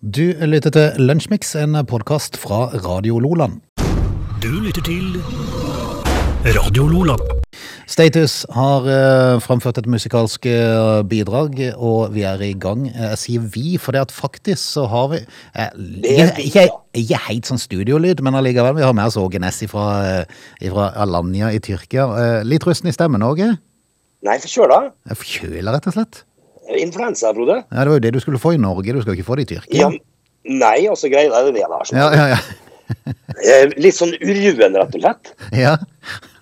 Du lytter til Lunsjmix, en podkast fra Radio Loland. Du lytter til Radio Loland. Status har uh, framført et musikalsk uh, bidrag, og vi er i gang. Eh, Jeg sier vi, for det at faktisk så har vi uh, ikke, helt sånn studiolyd, men allikevel. Vi har med oss Åge Ness fra, fra Alanya i Tyrkia. Eh, Litt rusten i stemmen, Åge? Nei, forkjøla. Er Forkjøla, rett og slett? Influensa, Frode. Ja, Det var jo det du skulle få i Norge, du skal jo ikke få det i Tyrkia. Ja, nei, altså greia er det det der. Ja, ja, ja. Eh, Litt sånn uruen, rett og slett. ja.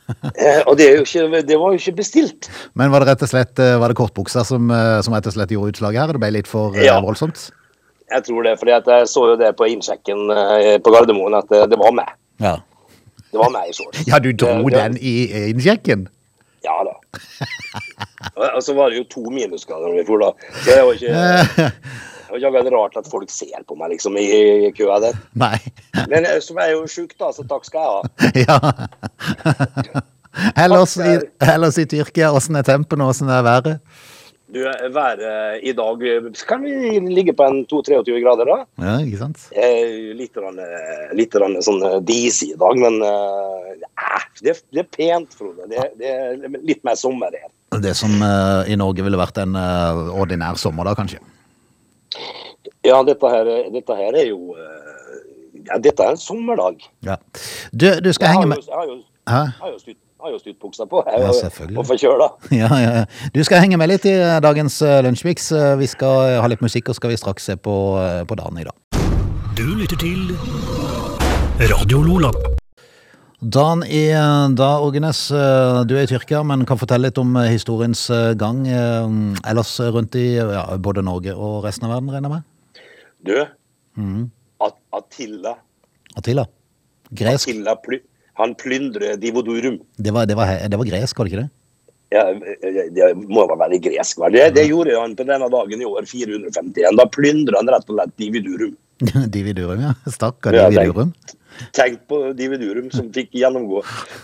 Eh, Og det, er jo ikke, det var jo ikke bestilt. Men var det rett og slett eh, var det kortbuksa som, som rett og slett gjorde utslaget her? Det ble litt for Ja. voldsomt? Jeg tror det, for jeg så jo det på innsjekken på Gardermoen, at det, det var meg. Ja. Det var meg i shorts. Ja, du dro det- den i innsjekken? Ja da. Og så var det jo to minusgrader når vi for, da. Så det var ikke, det var ikke rart at folk ser på meg liksom i, køa der. Nei. Men eh, så er jeg jo sjuk, da, så takk skal jeg ha. Ja. Ellers i, ellers i Tyrkia, åssen er tempen åssen er været? Du, været i dag kan vi ligge på en 2-23 grader, da. Ja, ikke sant? Eh, litt, rann, eh, litt rann sånn Dis disig i dag, men eh, det, det, det er pent, Frode. Det, det er litt mer sommer her. Det som eh, i Norge ville vært en eh, ordinær sommer da, kanskje? Ja, dette her, dette her er jo eh, ja, Dette er en sommerdag. Ja. Du, du skal Jeg henge med jeg har jo, har jo stuttbuksa på. Jeg, Ja, selvfølgelig. Og forkjøla. Ja, ja, ja. Du skal henge med litt i dagens uh, Lunsjmix. Vi skal ha litt musikk, og skal vi straks se på, på dagen i dag. Du lytter til Radio Lola. Dan i eh, da, Ågenes, eh, du er i Tyrkia, men kan fortelle litt om eh, historiens gang ellers rundt i ja, både Norge og resten av verden, regner jeg med? Du, mm. At, Attila Attila? Gresk? Attila ply, han plyndrer Divodurum. Det var, det, var, det var gresk, var det ikke det? Ja, det må vel være gresk, vel? Det, det gjorde han på denne dagen i år 451. Da plyndra han rett og slett Dividurum. Dividurum, ja. Stakkar Ja, Dividurum. Tenk på Dividurum som fikk gjennomgå.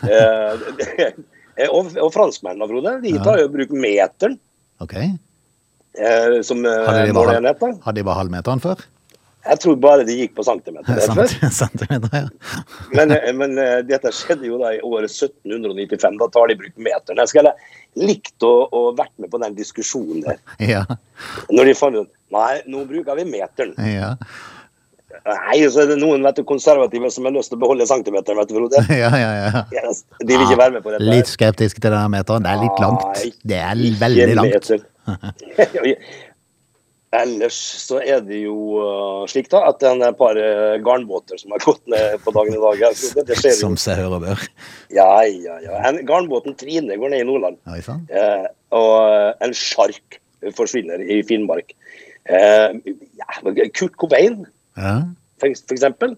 Eh, og, og franskmennene, Frode, de tar jo bruk meteren Ok. eh, som eh, de måleenhet. hadde de bare halvmeteren før? Jeg tror bare de gikk på centimeter. Centimeter, ja. Men, eh, men eh, dette skjedde jo da i året 1795. Da tar de i bruk meteren. Jeg skulle likt å, å vært med på den diskusjonen der. Ja, Når de fant ut Nei, nå bruker vi meteren. ja. Nei, så er det noen vet du, konservative som har lyst til å beholde centimeteren, vet du, Frode. ja, ja, ja. De vil ikke være med på dette. Litt skeptisk til denne meteren. Det er litt langt. Det er veldig langt. Ellers så er det jo uh, slik da, at det er et par uh, garnbåter som har gått ned på dagen i dag. Det, Det. Som seg hører og bør. Ja, ja, ja. En, garnbåten Trine går ned i Nordland. Eh, og uh, en sjark forsvinner i Finnmark. Eh, ja, Kurt Cobain, Ja. for, for eksempel.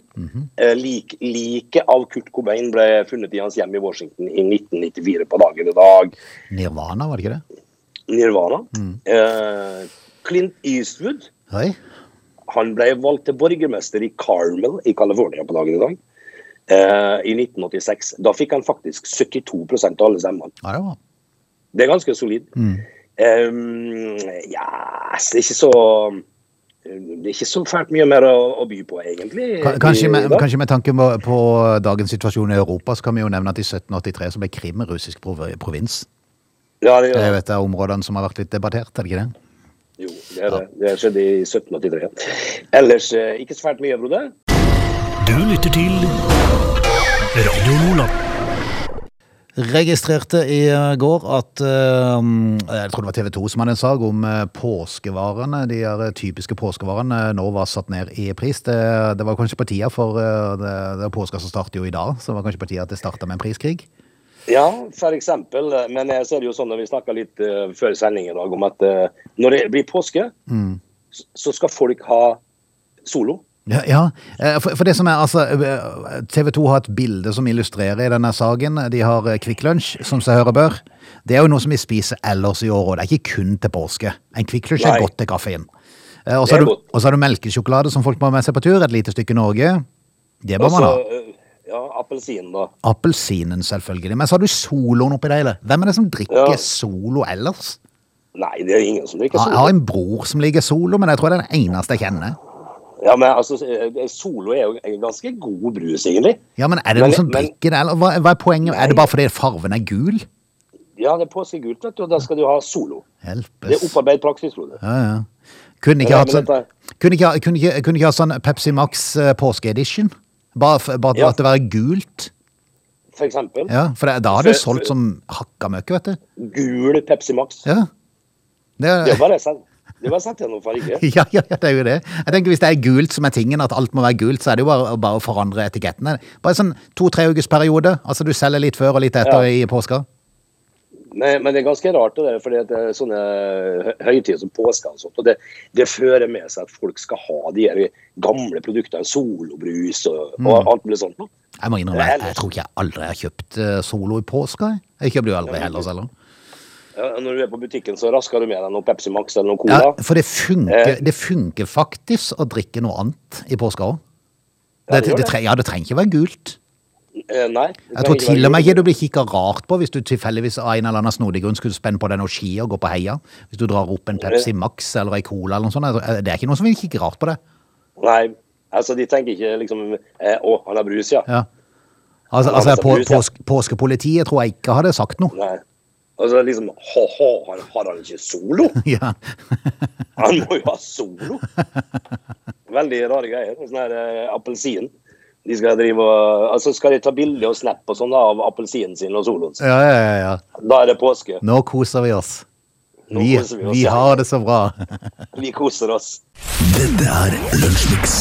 eh, lik, like av Kurt Cobain ble funnet i hans hjem i Washington i 1994 på dagen i dag. Nirvana, var det ikke det? Nirvana. Eh, Clint Eastwood Oi. han ble valgt til borgermester i Carmel i California på dagen i dag. Eh, I 1986. Da fikk han faktisk 72% av alle stemmene. Ja, det var Det er ganske solid. Mm. Um, ja, det er ikke så Det er ikke så fælt mye mer å, å by på, egentlig. Kanskje med, kanskje med tanke på, på dagens situasjon i Europa, så kan vi jo nevne at i 1783 så ble Krim russisk provins. Ja, det, Det er jo et av områdene som har vært litt debattert, er det ikke det? Jo, det, er det. det skjedde i 1783. Ellers eh, ikke så fælt mye, broder. Du lytter til Registrerte i eh, går at eh, Jeg tror det var TV 2 som hadde en sak om eh, påskevarene. De her typiske påskevarene nå var satt ned i pris. Det, det var kanskje på tida, for det, det påska som starter jo i dag. Så det var kanskje på tida at det starta med en priskrig. Ja, eh, Men jeg ser det jo sånn når vi snakka litt før sending i dag om at når det blir påske, mm. så skal folk ha solo. Ja, ja. eh, For, for det som er, altså, TV 2 har et bilde som illustrerer i denne saken. De har eh, Kvikk Lunsj, som seg høre bør. Det er jo noe som vi spiser ellers i året, og det er ikke kun til påske. En Kvikk Lunsj er godt til kaffen. Eh, Og så har du, godt. har du melkesjokolade som folk må ha med seg på tur. Et lite stykke Norge. Det bør man ha. eh, ja, appelsinen, da. Appelsinen, selvfølgelig. Men så har du Soloen oppi det hele. Hvem er det som drikker Ja. Solo ellers? Nei, det er ingen som drikker solo. Jeg har en bror som liker Solo, men jeg tror det er den eneste jeg kjenner. Ja, men altså, eh, Solo er jo en ganske god brus, egentlig. Ja, men er det Men- noen som drikker det, eller hva, hva er poenget? Er det bare fordi farven er gul? Ja, det er påskegult, vet du, og da skal du ha Solo. Det er opparbeidet praksis, Frode. Ja, ja. Kunne ikke hatt sånn Kunne ikke, kunne ikke, kunne ikke ha sånn Pepsi Max eh, påskeedition? Bare, bare Ja. at det var gult? For eksempel. Ja, for det, da har det solgt som hakka møkk, vet du. Gul Pepsi Max. Ja. Det Det, bare sett, det bare sett gjennom farge. ja, ja, ja, det er jo det. Jeg tenker Hvis det er gult som er tingen, at alt må være gult, så er det jo bare, bare å forandre etikettene. Bare sånn to-tre ukers periode. Altså du selger litt før og litt etter Ja. i påska. Nei, men det er ganske rart, det der, fordi at det er sånne hø- høytider som påske og sånt, og det, det fører med seg at folk skal ha de gamle produktene, solobrus og, Mm. og alt mulig sånt. Jeg må innrømme, jeg, jeg tror ikke jeg aldri har kjøpt eh, Solo i påska. jeg. Kjøper det jo aldri heller selv. Ja, når du er på butikken, så rasker du med deg noe Pepsi Max eller noe Ja, for det funker, Eh. det funker faktisk å drikke noe annet i påska òg. Ja, Det, det tre- ja, det trenger ikke være gult. Eh, nei. Jeg tror til og med ikke du blir kikka rart på hvis du tilfeldigvis av en eller annen snodig grunn skulle spenne på deg noen ski og gå på heia. Hvis du drar opp en Pepsi Max eller ei Cola eller noe sånt. Det er ikke noen som vil kikke rart på det. Nei, altså de tenker ikke liksom eh, Å, han har brus, ja. Ja. Altså, altså på, brus, Påskepolitiet tror jeg ikke hadde sagt noe. Nei. Altså liksom Ha-ha, har, har han ikke solo? Ja. Han må jo ha solo! Veldig rare greier. Sånn her eh, appelsin. De skal drive og Altså skal de ta bilde og snap og sånn av appelsinen sin og soloen sin. Ja, ja, ja, ja. Da er det påske. Nå koser vi oss. Nå Vi, koser vi oss, vi ja. har det så bra. Vi koser oss. Dette er Lunsjmix.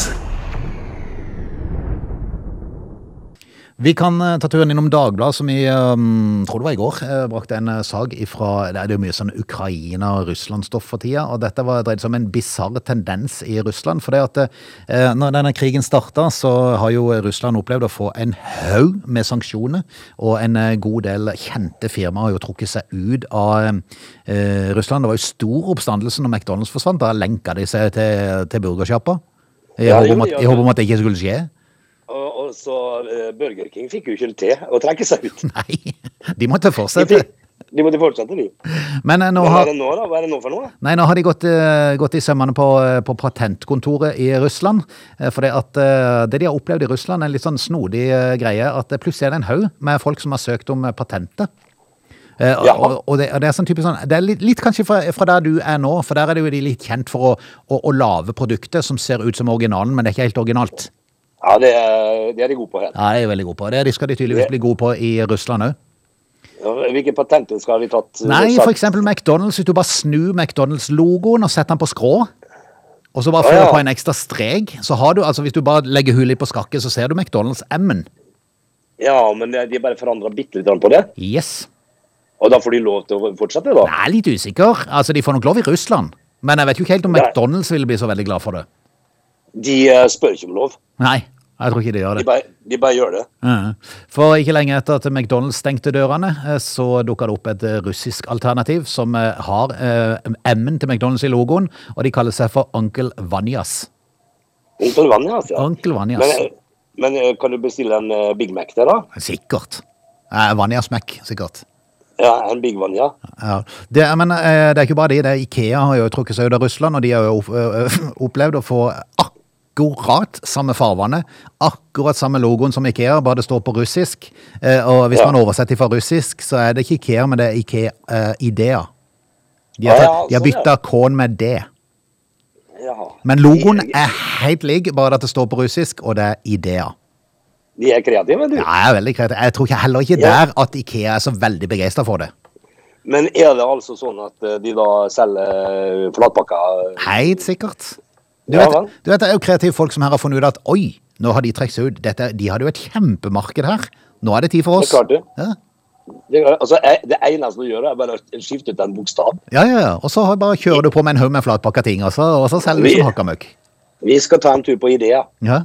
Vi kan eh, ta turen innom Dagbladet, som i um, tror det var i går, eh, brakte en eh, sag ifra Det er jo mye sånn Ukraina- og Russland-stoff for tida, og dette var dreid seg om en bisarr tendens i Russland. For det at eh, når denne krigen starta, så har jo Russland opplevd å få en haug med sanksjoner, og en eh, god del kjente firmaer har jo trukket seg ut av Russland. Det var jo stor oppstandelse når McDonald's forsvant. Da lenka de seg til, til burgersjappa. I Ja, håp om at- i håp om at det ikke skulle skje. Så eh, Burger King fikk jo ikke til å trekke seg ut. Nei, de måtte fortsette. de måtte fortsette, de. Men eh, nå har, hva er det nå, da? Hva er det nå for noe? nei, nå har de gått, eh, gått i sømmene på, på patentkontoret i Russland. For det, at, det de har opplevd i Russland er en litt sånn snodig greie, at det plutselig er det en haug med folk som har søkt om patentet. Eh, Ja. Og, og, det, og det er sånn typisk sånn, det er litt, litt kanskje fra, fra der du er nå, for der er det jo de litt kjent for å, å, å lage produkter som ser ut som originalen, men det er ikke helt originalt. Ja, det er, det er de gode på her. Ja, det er veldig gode på. Det skal de tydeligvis bli gode på i Russland òg. Hvilke patenter skal de tatt? eh, Nei, f.eks. McDonald's. Hvis du bare snur McDonald's-logoen og setter den på skrå, og så bare fører fører ja. på en ekstra strek, så har du, altså hvis du bare legger hullet på skakket, så ser du McDonald's-M-en. Ja, men de bare forandra bitte litt på det. Yes. Og da får de lov til å fortsette, da? Er litt usikker. Altså, de får nok lov i Russland. Men jeg vet jo ikke helt om Nei. McDonald's ville bli så veldig glad for det. De eh, spør ikke om lov. Nei, jeg tror ikke de gjør De det. bare, de bare gjør det. For ikke lenge etter at McDonald's stengte dørene, eh, så dukka det opp et eh, russisk alternativ som eh, har M-en til McDonald's i logoen, og de kaller seg for Onkel Vanjas. Onkel Vanjas, ja. Onkel Vanjas. Men, men kan du bestille en Big Mac der, da? Sikkert. Vanjas Mac, sikkert. Ja, en Big Vanja. Ja. Det, men det er ikke bare de. Det er Ikea har jo trukket seg ut av Russland, og de har jo opplevd å få akkurat samme farvannet, akkurat samme logoen som Ikea, bare det står på russisk. Eh, Og hvis Ja. man oversetter fra russisk, så er det ikke Ikea, men det er Ikea eh. De Ah, har, ja, de har sånn, bytta K-en med D. Ja. Men logoen er helt lik, bare at det står på russisk, og det er Idea. De er kreative, du. Ja, jeg er veldig kreativ. Jeg tror heller ikke Ja. der at Ikea er så veldig begeistra for det. Men er det altså sånn at eh, de da selger flatpakker? Helt sikkert. Du, vet, du vet, Det er jo kreative folk som her har funnet ut at oi, nå har de trukket seg ut. Dette, de hadde jo et kjempemarked her. Nå er det tid for oss. det. Ja, Det, altså, eh, det eneste du gjør, er bare å skifte ut en bokstav. ja, ja. ja. Og så bare kjører du på med en haug med flatpakka ting, og så, og så selger du som hakka møkk. Vi skal ta en tur på ideer. Ja.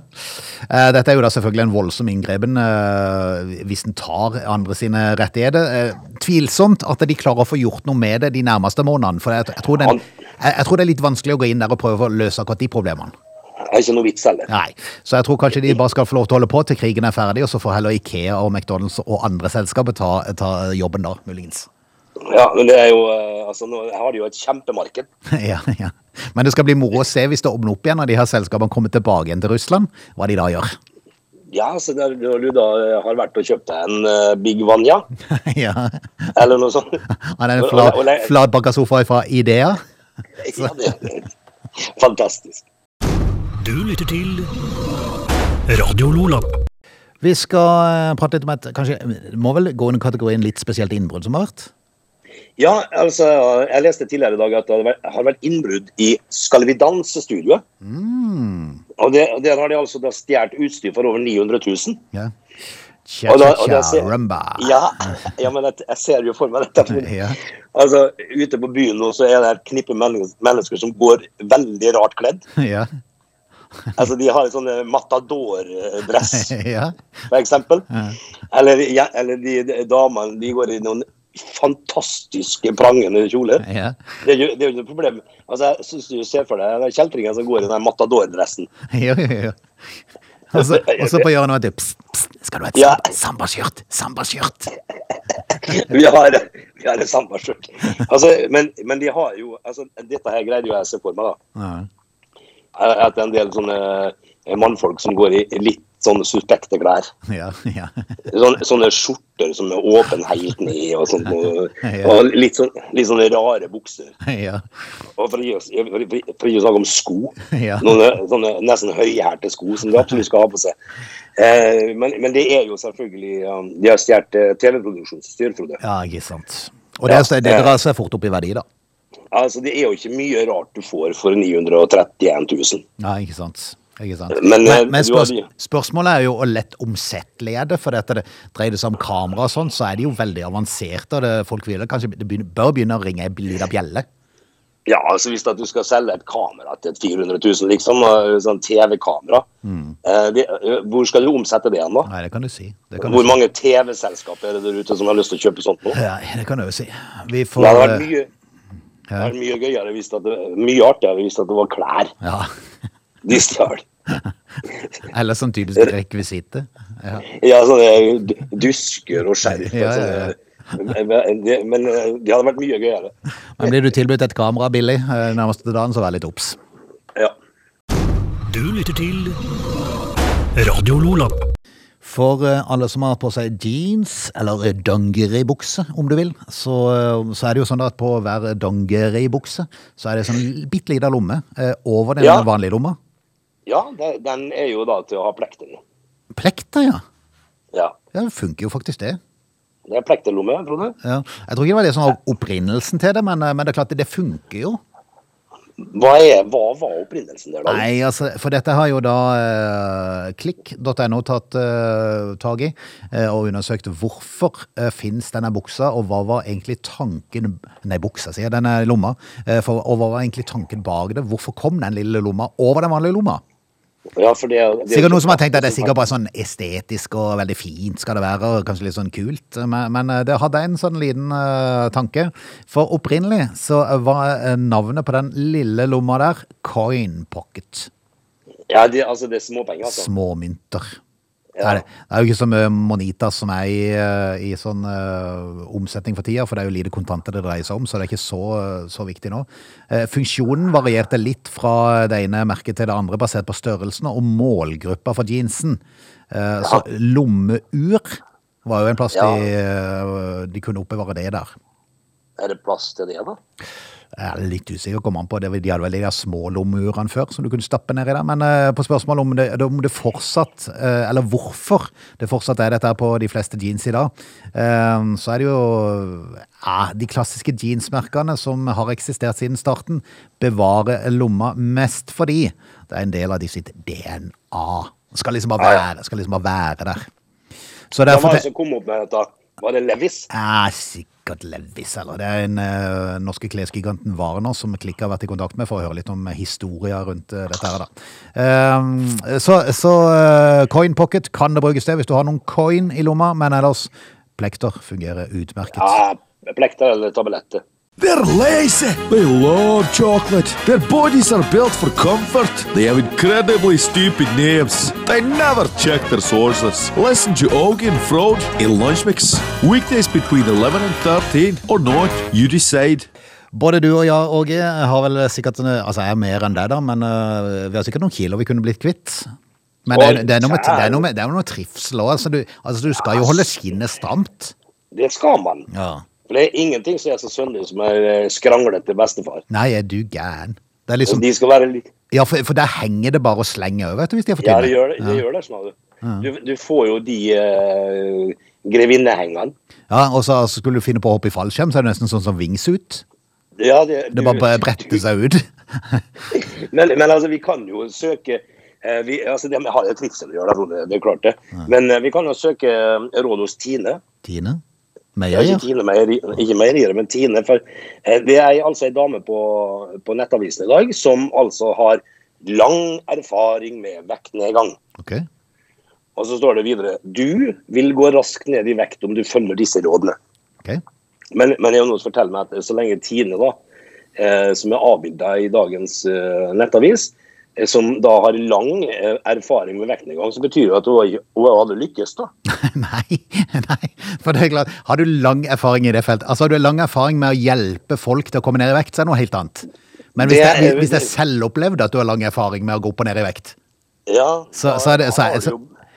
Eh, Dette er jo da selvfølgelig en voldsom inngreben eh, hvis en tar andre sine rettigheter. Eh, Tvilsomt at de klarer å få gjort noe med det de nærmeste månedene. For jeg, jeg, tror den... jeg, jeg tror det er litt vanskelig å gå inn der og prøve å løse akkurat de problemene. Det er ikke noe vits heller. Nei, så jeg tror kanskje de bare skal få lov til å holde på til krigen er ferdig, og så får heller Ikea og McDonald's og andre selskaper ta, ta jobben da, muligens. Ja, men det er jo eh, Altså, nå har de jo et kjempemarked. Ja, ja. Men det skal bli moro å se hvis det åpner opp igjen når de her selskapene kommer tilbake igjen til Russland, hva de da gjør. Ja, så der, når du da eh, har vært og kjøpt deg en eh, Big Vanja, ja. eller noe sånt Han er en flat, flatbakka sofa fra Idea. ja, det, Fantastisk. Du lytter til Radio Lola. Vi skal eh, prate litt om et kanskje, må vel gå under kategorien litt spesielt innbrudd som har vært? Ja, altså, jeg leste tidligere i dag at det har vært innbrudd i Skal vi danse-studioet. Og det, der har de altså stjålet utstyr for over 900 000. Ja. Ser- Cha-cha-cha-rumba. Ja, ja men jeg, jeg ser jo for meg dette. Ja. Altså, Ute på byen nå så er det et knippe mennesker, som går veldig rart kledd. Ja. Altså, De har sånn matador-dress, ja. for eksempel. Eller, ja, eller de, de damene de går i noen fantastiske prangende kjoler. ja. Det er jo, det er jo ikke noe problem. Altså, jeg synes du ser for deg den kjeltringen som går i den matador-dressen. Ja, ja, ja. Og så og så på hjørnet, var det pst, pst, skal du ha et Ja. sambaskjørt? Sambaskjørt. Vi har, vi har en sambaskjørt. Altså, men, men de har jo altså, Dette her greide jo jeg å se for meg, da. Ja. At en del sånne mannfolk som går i litt sånne suspekte klær. Ja, ja. Sånne, sånne skjorter som er åpen helt ned, og sånt. Og, og litt, sånn, litt sånne rare bukser. ja. Og for å gi å- snakke om sko. Ja. Noen sånne nesten høyhælte sko som de absolutt skal ha på seg. Eh, men, men det er jo selvfølgelig um, De har stjålet eh, TV-produksjonsstyr, Frode. ja, ikke sant. Og det, det drar seg fort opp i verdi, da. Altså, det er jo ikke mye rart du får for 931 000. Ja, ikke sant. Sant. Men, eh, men, men du spørs, spørsmålet er jo hvor lett omsettelig er det, for dette det dreier det seg om kamera og sånn, så er det jo veldig avansert, og det, folk vil kanskje det begynner, bør begynne å ringe ei lita bjelle. Ja, altså hvis du skal selge et kamera til 400 000, liksom, eh, sånn TV-kamera, Mm. eh, hvor skal du omsette det igjen, da? Nei, det kan du si. Det kan du Hvor si. mange TV-selskap er det der ute som har lyst til å kjøpe sånt nå? Ja, det kan du jo si. Vi Det får hadde vært mye, ja. mye gøyere hvis det, mye artigere hvis det var klær Ja. de stjal. Eller sånn typisk rekvisitte. Ja. Ja, sånne dusker og skjerf. Ja, ja, ja. Men det, men eh, det hadde vært mye gøyere. Men blir du tilbudt et kamera billig eh, nærmeste dagen, så vær litt obs. Ja. Du lytter til Radio Lola. For eh, alle som har på seg jeans, eller dongeribukse om du vil, så, så er det jo sånn at på hver dongeribukse så er det sånn bitte lita lomme over den Ja. vanlige lomma. Ja, det, den er jo da til å ha plekter i. Plekter, ja. Ja. Ja, Det funker jo faktisk det. Det er plekterlomme, Frode. Ja. Jeg tror ikke det var det som var opprinnelsen til det, men, eh, men det er klart det funker jo. Hva, er, hva var opprinnelsen der, da? Nei, altså, for dette har jo da eh, klikk.no tatt eh, tag i eh, og undersøkt hvorfor eh, finnes denne buksa, og hva var egentlig tanken Nei, buksa, sier jeg, denne lomma. eh, for, og hva var egentlig tanken bak det? Hvorfor kom den lille lomma over den vanlige lomma? Ja, for det, det Sikkert noen som har tenkt at det er sikkert bare sånn estetisk og veldig fint skal det være, og kanskje litt sånn kult, men, men eh, det hadde en sånn liten uh, tanke. For opprinnelig så var eh, navnet på den lille lomma der Coin Pocket. Ja, det, altså, det er småpenger, altså. Småmynter. Ja. det. det er jo ikke så mye Monitas som er i, eh, i sånn uh, omsetning for tida, for det er jo lite kontanter det dreier seg om, så det er ikke så, så viktig nå. Uh, funksjonen varierte litt fra det ene merket til det andre, basert på størrelsen og målgruppa for jeansen. Eh, Så lommeur var jo en plass Ja. de, eh, de kunne oppbevare det der. Er det plass til det, da? Jeg er litt usikker, kom an på det. De hadde vel de der små lommurene før som du kunne stappe ned i der. Men eh, på spørsmålet om det, om det fortsatt, eh, eller hvorfor det fortsatt er dette på de fleste jeans i dag, eh, så er det jo ja, de klassiske jeansmerkene som har eksistert siden starten, bevarer lomma mest fordi det er en del av de sitt DNA. Skal liksom bare Ja, ja. være, skal liksom bare være der. Så derfor var det som kom opp med dette? Var det Levis? ja, sikkert Levis, eller det er en uh, norske klesgiganten Warner som Klikk har vært i kontakt med for å høre litt om historier rundt uh, dette her da. Uh, så så eh, coin pocket kan det brukes til hvis du har noen coin i lomma, men ellers plekter fungerer utmerket. Ja, plekter eller tabletter. They're lazy. They love chocolate. Their bodies are built for comfort. They have incredibly stupid names. They never check their sources. Listen to Augie and Frode in Lunch Mix. Weekdays between 11 and 13 or not, you decide. Både du og jeg, Åge, har vel sikkert Altså, jeg er mer enn deg, da, men uh, vi har sikkert noen kilo vi kunne blitt kvitt. Men det er, det er noe med, det er noe med, det er noe med trivsel òg. Altså, du, altså, du skal jo holde skinnet stramt. Det skal man. Ja. For det er ingenting som er så sønnig som en eh, skranglete bestefar. Nei, er du gæren? Det er Og liksom de skal være litt Ja, for, for der henger det bare og slenger over, vet du, hvis de er for Ja, det gjør det. det, gjør det sånn, du. Du, du får jo de uh, grevinnehengene. Ja, og så altså, skulle du finne på å hoppe i fallskjerm, så er det nesten sånn som wingsuit. Ja, det, Det bare bretter seg ut. Men, men altså, vi kan jo søke eh, vi, altså, Det har jo trivsel å gjøre, det er klart det. Men eh, vi kan jo søke råd hos Tine. Tine? Ja, Ikke Tine meieri, ikke meierier, men Tine. For eh, det er altså ei dame på, på Nettavisen i dag som altså har lang erfaring med vektnedgang. Okay. Og så står det videre Du vil gå raskt ned i vekt om du følger disse rådene. Okay. Men, men jeg må også fortelle meg at så lenge Tine, da, eh, som er avbilda i dagens eh, nettavis, som da har lang eh, erfaring med vektnedgang, så betyr det at hun, hun hadde lykkes, da. Nei, nei, for det er klart, har du lang erfaring i det feltet, altså har du lang erfaring med å hjelpe folk til å komme ned i vekt, så er det noe helt annet. Men hvis det, Det er- hvis det er selvopplevd at du har lang erfaring med å gå opp og ned i vekt, Ja, så, så, er det, så, er, så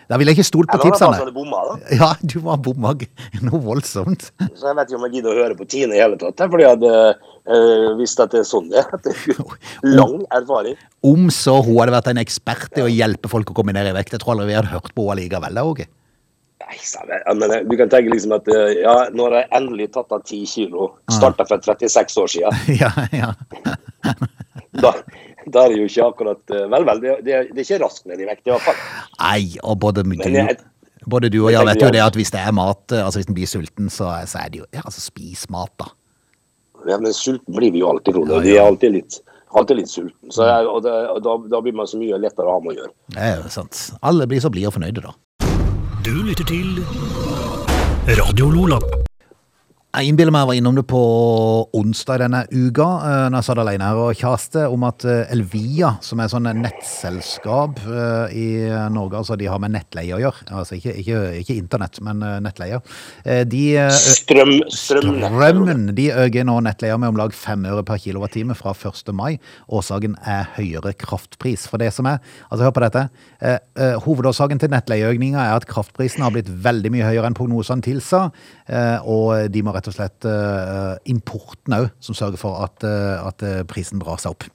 da ville jeg ikke stolt på Eller tipsene. bare bomma, da. Ja, du var bomma noe voldsomt. Så jeg vet ikke om jeg gidder å høre på Tine i hele tatt. Fordi jeg hadde øh, visst at det er sånn det er. Lang erfaring. Om så hun hadde vært en ekspert i å hjelpe folk å komme ned i vekt, jeg tror aldri vi hadde hørt på henne likevel, da, Åge. Nei, eh, du kan tenke liksom at eh, ja, nå har jeg endelig tatt av 10 kilo. Starta for 36 år siden. Ja, ja. Da, da er det jo ikke akkurat eh, Vel, vel, det, det, det er ikke raskt ned i vekt, i hvert fall. Nei, og både du, jeg- både du og jeg jeg vet jo det at hvis det er mat, altså hvis en blir sulten, så, så er det jo, ja, altså spis mat da. Ja, men sulten blir vi jo alltid, Frode. Vi er alltid litt, alltid litt sulten. Så jeg, og, det, og da, da blir man så mye lettere å ha med å gjøre. Det er jo sant. Alle blir så blide og fornøyde da. Du lytter til Radio Lola. Jeg innbiller meg jeg var innom det på onsdag denne uka, eh, når jeg satt alene her og kjaste, om at eh, Elvia, som er sånn nettselskap eh, i Norge, altså de har med nettleie å gjøre, altså ikke, ikke, ikke internett, men nettleier nettleie, de Strøm, strømnett. Strømmen de øker nå nettleia med om lag 5 øre per kilowattime fra 1. mai. Årsaken er høyere kraftpris. For det som er, altså hør på dette, hovedårsaken til nettleieøkninga er at kraftprisen har blitt veldig mye høyere enn prognosene tilsa, og de må rett og slett eh, importen òg, som sørger for at, eh, at eh, prisen drar seg opp.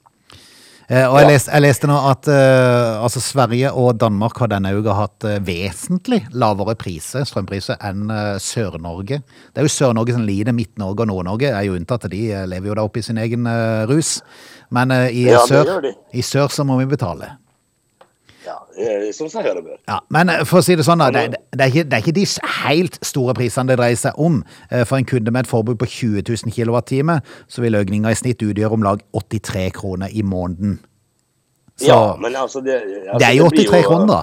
Og jeg, leste, jeg leste nå at altså Sverige og Danmark har denne uka hatt vesentlig lavere priser, strømpriser enn Sør-Norge. Det er jo Sør-Norge som lider, Midt-Norge og Nord-Norge er jo unntatt, de lever jo da oppe i sin egen rus. Men i, Ja, sør, i sør så må vi betale. Ja, eh, som seg hør og bør. Ja, men eh, for å si det sånn, da, det, det, er ikke, det er ikke de helt store prisene det dreier seg om. Eh, For en kunde med et forbruk på 20 000 kWt, så vil økninga i snitt utgjøre om lag 83 kroner i måneden. Så Ja, men altså det, altså, det er jo 83 kroner, da.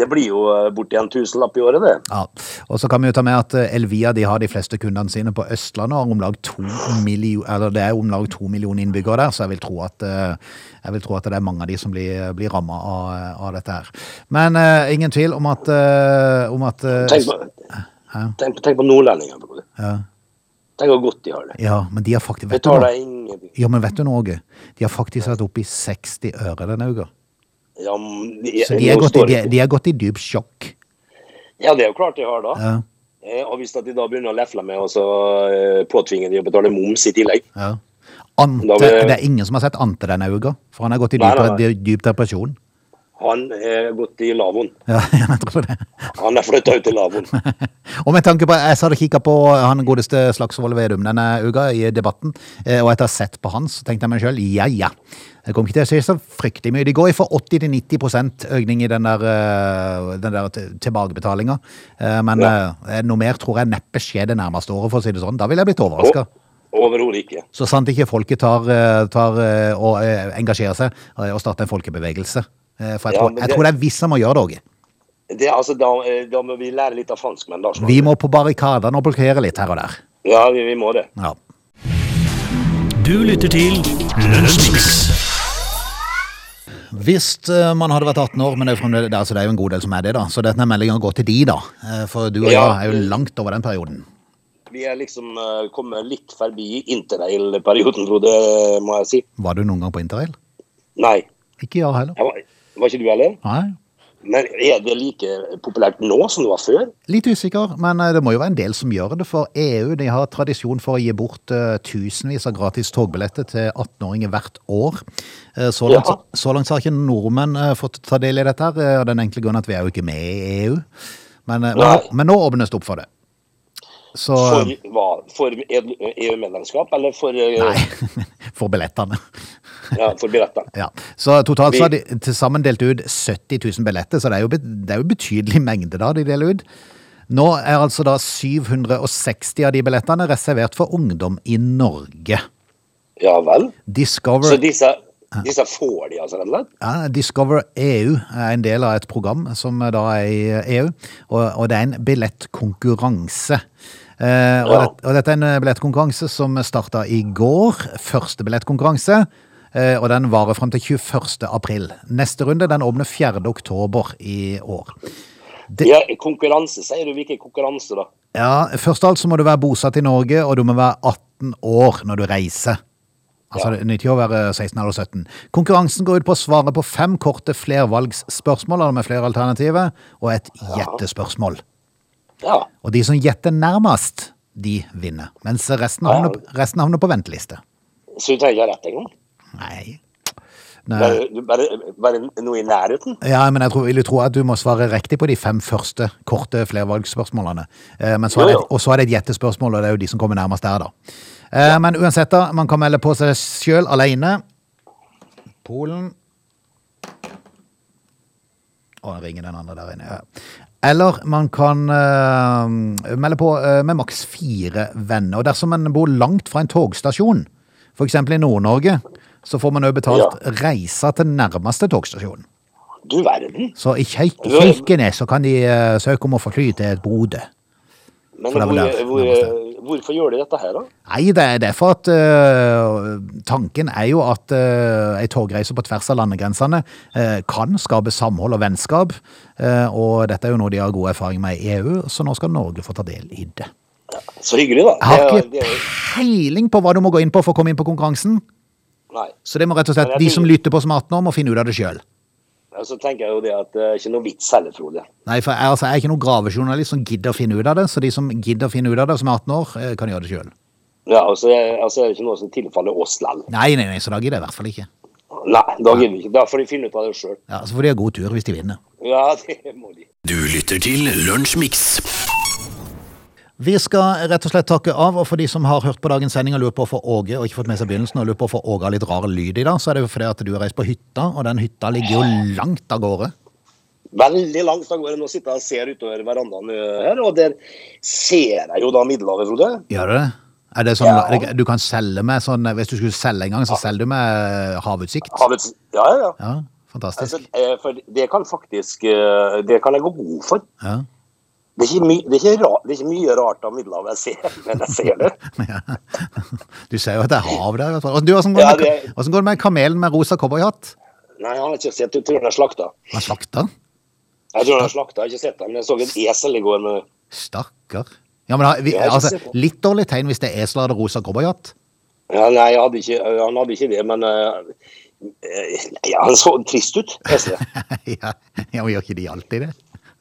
Det blir jo eh, borti en tusenlapp i året, det. Ja, og så kan vi jo ta med at eh, Elvia de har de fleste kundene sine på Østlandet, og om lag to million, eller det er om lag to millioner innbyggere der, så jeg vil tro at, eh, vil tro at det er mange av de som blir, blir rammet av, av dette her. Men uh, ingen tvil om at, uh, om at uh, Tenk på, tenk tenk på nordlendingene. Ja, Tenk hvor godt de har det. ja, men de har faktisk, vet du? Ja, men vet du noe? De har faktisk hatt i 60 øre denne uka. Ja, de, Så de er, gått i, de, de gått i dyp sjokk. Ja, det er jo klart de har da. Ja, Eh, Og hvis de da begynner å lefle med, og så eh, påtvinger de å betale moms i tillegg. ja. Ante, Da det er ingen som har sett Ante denne uka, for han har gått i dyp, nei, nei. dyp depresjon. Han er gått i lavvoen. Ja, jeg tror det. Han er flytta ut i lavvoen. Og med tanke på, Jeg satt og kikka på han godeste Slagsvold Vedum denne uka i debatten, eh, og etter å ha sett på han, så tenkte jeg meg sjøl ja ja. Det kommer ikke til å si så fryktelig mye. De går fra 80 til 90% økning i den der, eh, den der tilbakebetalinga. Eh, Men Ja. noe mer tror jeg neppe skjer det nærmeste året, for å si det sånn. Da ville jeg blitt overraska. Overhodet ikke. Så sant ikke folket tar, tar og engasjerer seg og starter en folkebevegelse. Eh, For jeg, Ja, tror, jeg det- tror det er visse må gjøre det, òg. Altså, da, eh, da må vi lære litt av franskmenn. da. Vi må på barrikadene og blokkere litt her og der. Ja, vi, vi må det. Ja. Du lytter til Lunsjmix. Hvis eh, man hadde vært 18 år, men det er, det, er- altså, det er jo en god del som er det, da. Så denne meldinga går til de, da. For du og Ja. jeg er jo langt over den perioden. Vi er liksom kommet litt forbi interrail-perioden, Frode, må jeg si. Var du noen gang på interrail? Nei. Ikke jeg heller. Jeg var, var ikke du heller? Nei. Men er det like populært nå som det var før? Litt usikker, men eh, det må jo være en del som gjør det. For EU de har tradisjon for å gi bort eh, tusenvis av gratis togbilletter til 18-åringer hvert år. Eh, så, langt, Ja. så langt har ikke nordmenn fått ta del i dette, av den enkle grunnen at vi er jo ikke med i EU. Men, men, nå- åpnes det opp for det. Så For hva? For EU-medlemskap, eller for, Nei, for billettene. Ja, for billetter? Ja. Så totalt så har de til sammen delt ut 70 000 billetter, så det er jo, det er jo betydelig mengde da de deler ut. Nå er altså da 760 av de billettene reservert for ungdom i Norge. Ja vel. Discover, Så disse, disse får de, altså, rett og slett? ja, Discover EU er en del av et program som da er i EU, og, og det er en billettkonkurranse. Eh, og, Ja. det, og dette er en billettkonkurranse som starta i går. Første billettkonkurranse. Eh, Og den varer fram til 21. april. Neste runde den åpner 4. oktober i år. Det- Ja, konkurranse, sier du. Hvilken konkurranse, da? Ja, Først av alt så må du være bosatt i Norge, og du må være 18 år når du reiser. Altså, Ja. Jo å være 16 eller 17. Konkurransen går ut på å svare på fem korte flervalgsspørsmål med flere alternativer, og et gjettespørsmål. Ja. Og de som gjetter nærmest, de vinner. Mens resten Ja. havner, resten havner på venteliste. Så du trenger ikke rett engang? Nei. Nei. Bare, bare, noe i nærheten? Ja, men jeg tror, vil jo tro at du må svare riktig på de fem første korte flervalgsspørsmålene. Eh, Men så er det, Jo, jo. og så er det et gjettespørsmål, og det er jo de som kommer nærmest der, da. Ja. Men uansett, da. Man kan melde på seg sjøl alene. Polen Å, ringer den andre der inne. Ja. Eller man kan uh, melde på uh, med maks fire venner. Og dersom man bor langt fra en togstasjon, f.eks. i Nord-Norge, så får man òg betalt reisa til nærmeste togstasjon. Du verden. Så i Kjeik- Kirkenes så kan de uh, søke om å få fly til Bodø. Men hvor, der, hvor, hvorfor gjør de dette her, da? Nei, det er derfor at uh, tanken er jo at uh, ei togreise på tvers av landegrensene uh, kan skape samhold og vennskap. Uh, og dette er jo noe de har god erfaring med i EU, så nå skal Norge få ta del i det. Så hyggelig, da. Jeg har ikke peiling på hva du må gå inn på for å komme inn på konkurransen, Nei. så det må rett og slett de som lytter på som 18 år, må finne ut av det sjøl. Ja, Så tenker jeg jo det at det er ikke noe vits heller, Frode. Nei, for jeg, altså, jeg er ikke noen gravejournalist som gidder å finne ut av det, så de som gidder å finne ut av det som er 18 år, eh, kan gjøre det sjøl. Ja, og så er, altså er det ikke noe som tilfaller oss likevel. Nei, nei, nei, så da gidder jeg i hvert fall ikke. Nei, da gidder vi ikke. Da får de finne ut av det sjøl. Ja, Så får de ha god tur hvis de vinner. Ja, det må de. Du lytter til Lunsjmix. Vi skal rett og slett takke av, og for de som har hørt på dagens sending og lurer på hvorfor Åge og ikke fått med seg begynnelsen, og lurer på hvorfor Åge har litt rar lyd i dag, så er det jo fordi at du har reist på hytta, og den hytta ligger jo langt av gårde. Veldig langt av gårde. Nå sitter jeg og ser utover verandaen eh, her, og der ser jeg jo da Middelhavet, Frode. Gjør du det? Er det sånn, Ja. Du kan selge med sånn, hvis du skulle selge en gang, så selger du med havutsikt? Havuts Ja, ja, ja. Ja, fantastisk. Altså, eh, for det kan faktisk eh, Det kan jeg gå god for. Ja. Det er my, det er ra, det er ikke mye rart av Middelhavet jeg ser, men jeg ser det. Du ser jo at det er hav der. i hvert fall. Går, Ja, det med- hvordan går det med kamelen med rosa cowboyhatt? Nei, han har ikke sett Jeg tror han er slakta. Han slakta? Jeg tror han er slakta, jeg har ikke sett ham. Men jeg så et esel i går med Stakkar. Ja, men da, vi, altså. Litt dårlig tegn hvis det er esel eller rosa cowboyhatt. ja, Nei, hadde ikke, han hadde ikke det, men eh, ja, Han så trist ut, ja, men gjør ikke de alltid det?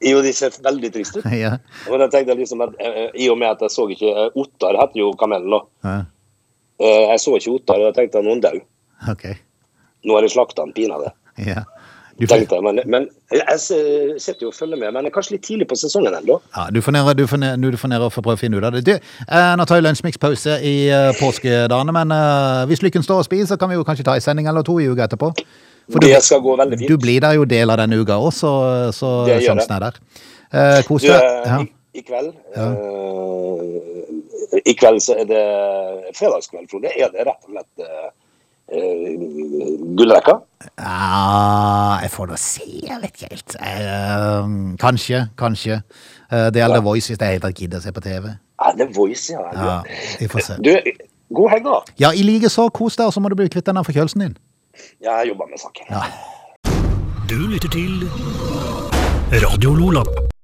Jo, de ser veldig trist ut. Ja. Og da tenkte jeg liksom at eh, I og med at jeg så ikke eh, Ottar heter jo kamelen, da. ja. Eh, Jeg så ikke Ottar, og da tenkte jeg noen død. Ok. Nå har de slakta han pinadø. Ja. Tenkte men, men jeg sitter jo og følger med. Men det er kanskje litt tidlig på sesongen ennå. ja, du får ned, du får ned, du får ned og får prøve å finne ut av det. Du, eh, nå tar vi lunsjmikspause i eh, påskedagene, men eh, hvis lykken står og spiser, så kan vi jo kanskje ta en sending eller to i uka etterpå. For Det du, skal gå veldig fint. du blir der jo del av denne uka òg, så, så sjansen er der. Eh, Kos deg. eh, Ja. i, I kveld eh, I kveld så er det fredagskveld, Frode. Er det rett og slett uh, gullrekka? Ja, jeg får da se, jeg vet ikke helt. Kanskje, kanskje. Det gjelder Voice hvis jeg helt tatt gidder å se på TV. Ja, det er Voice, ja? Ja, vi får se. Du, god helg, da. Ja, i like så, kos deg, og så må du bli kvitt den der forkjølelsen din. Jeg jobber med saken. Ja. Du lytter til Radio Lola.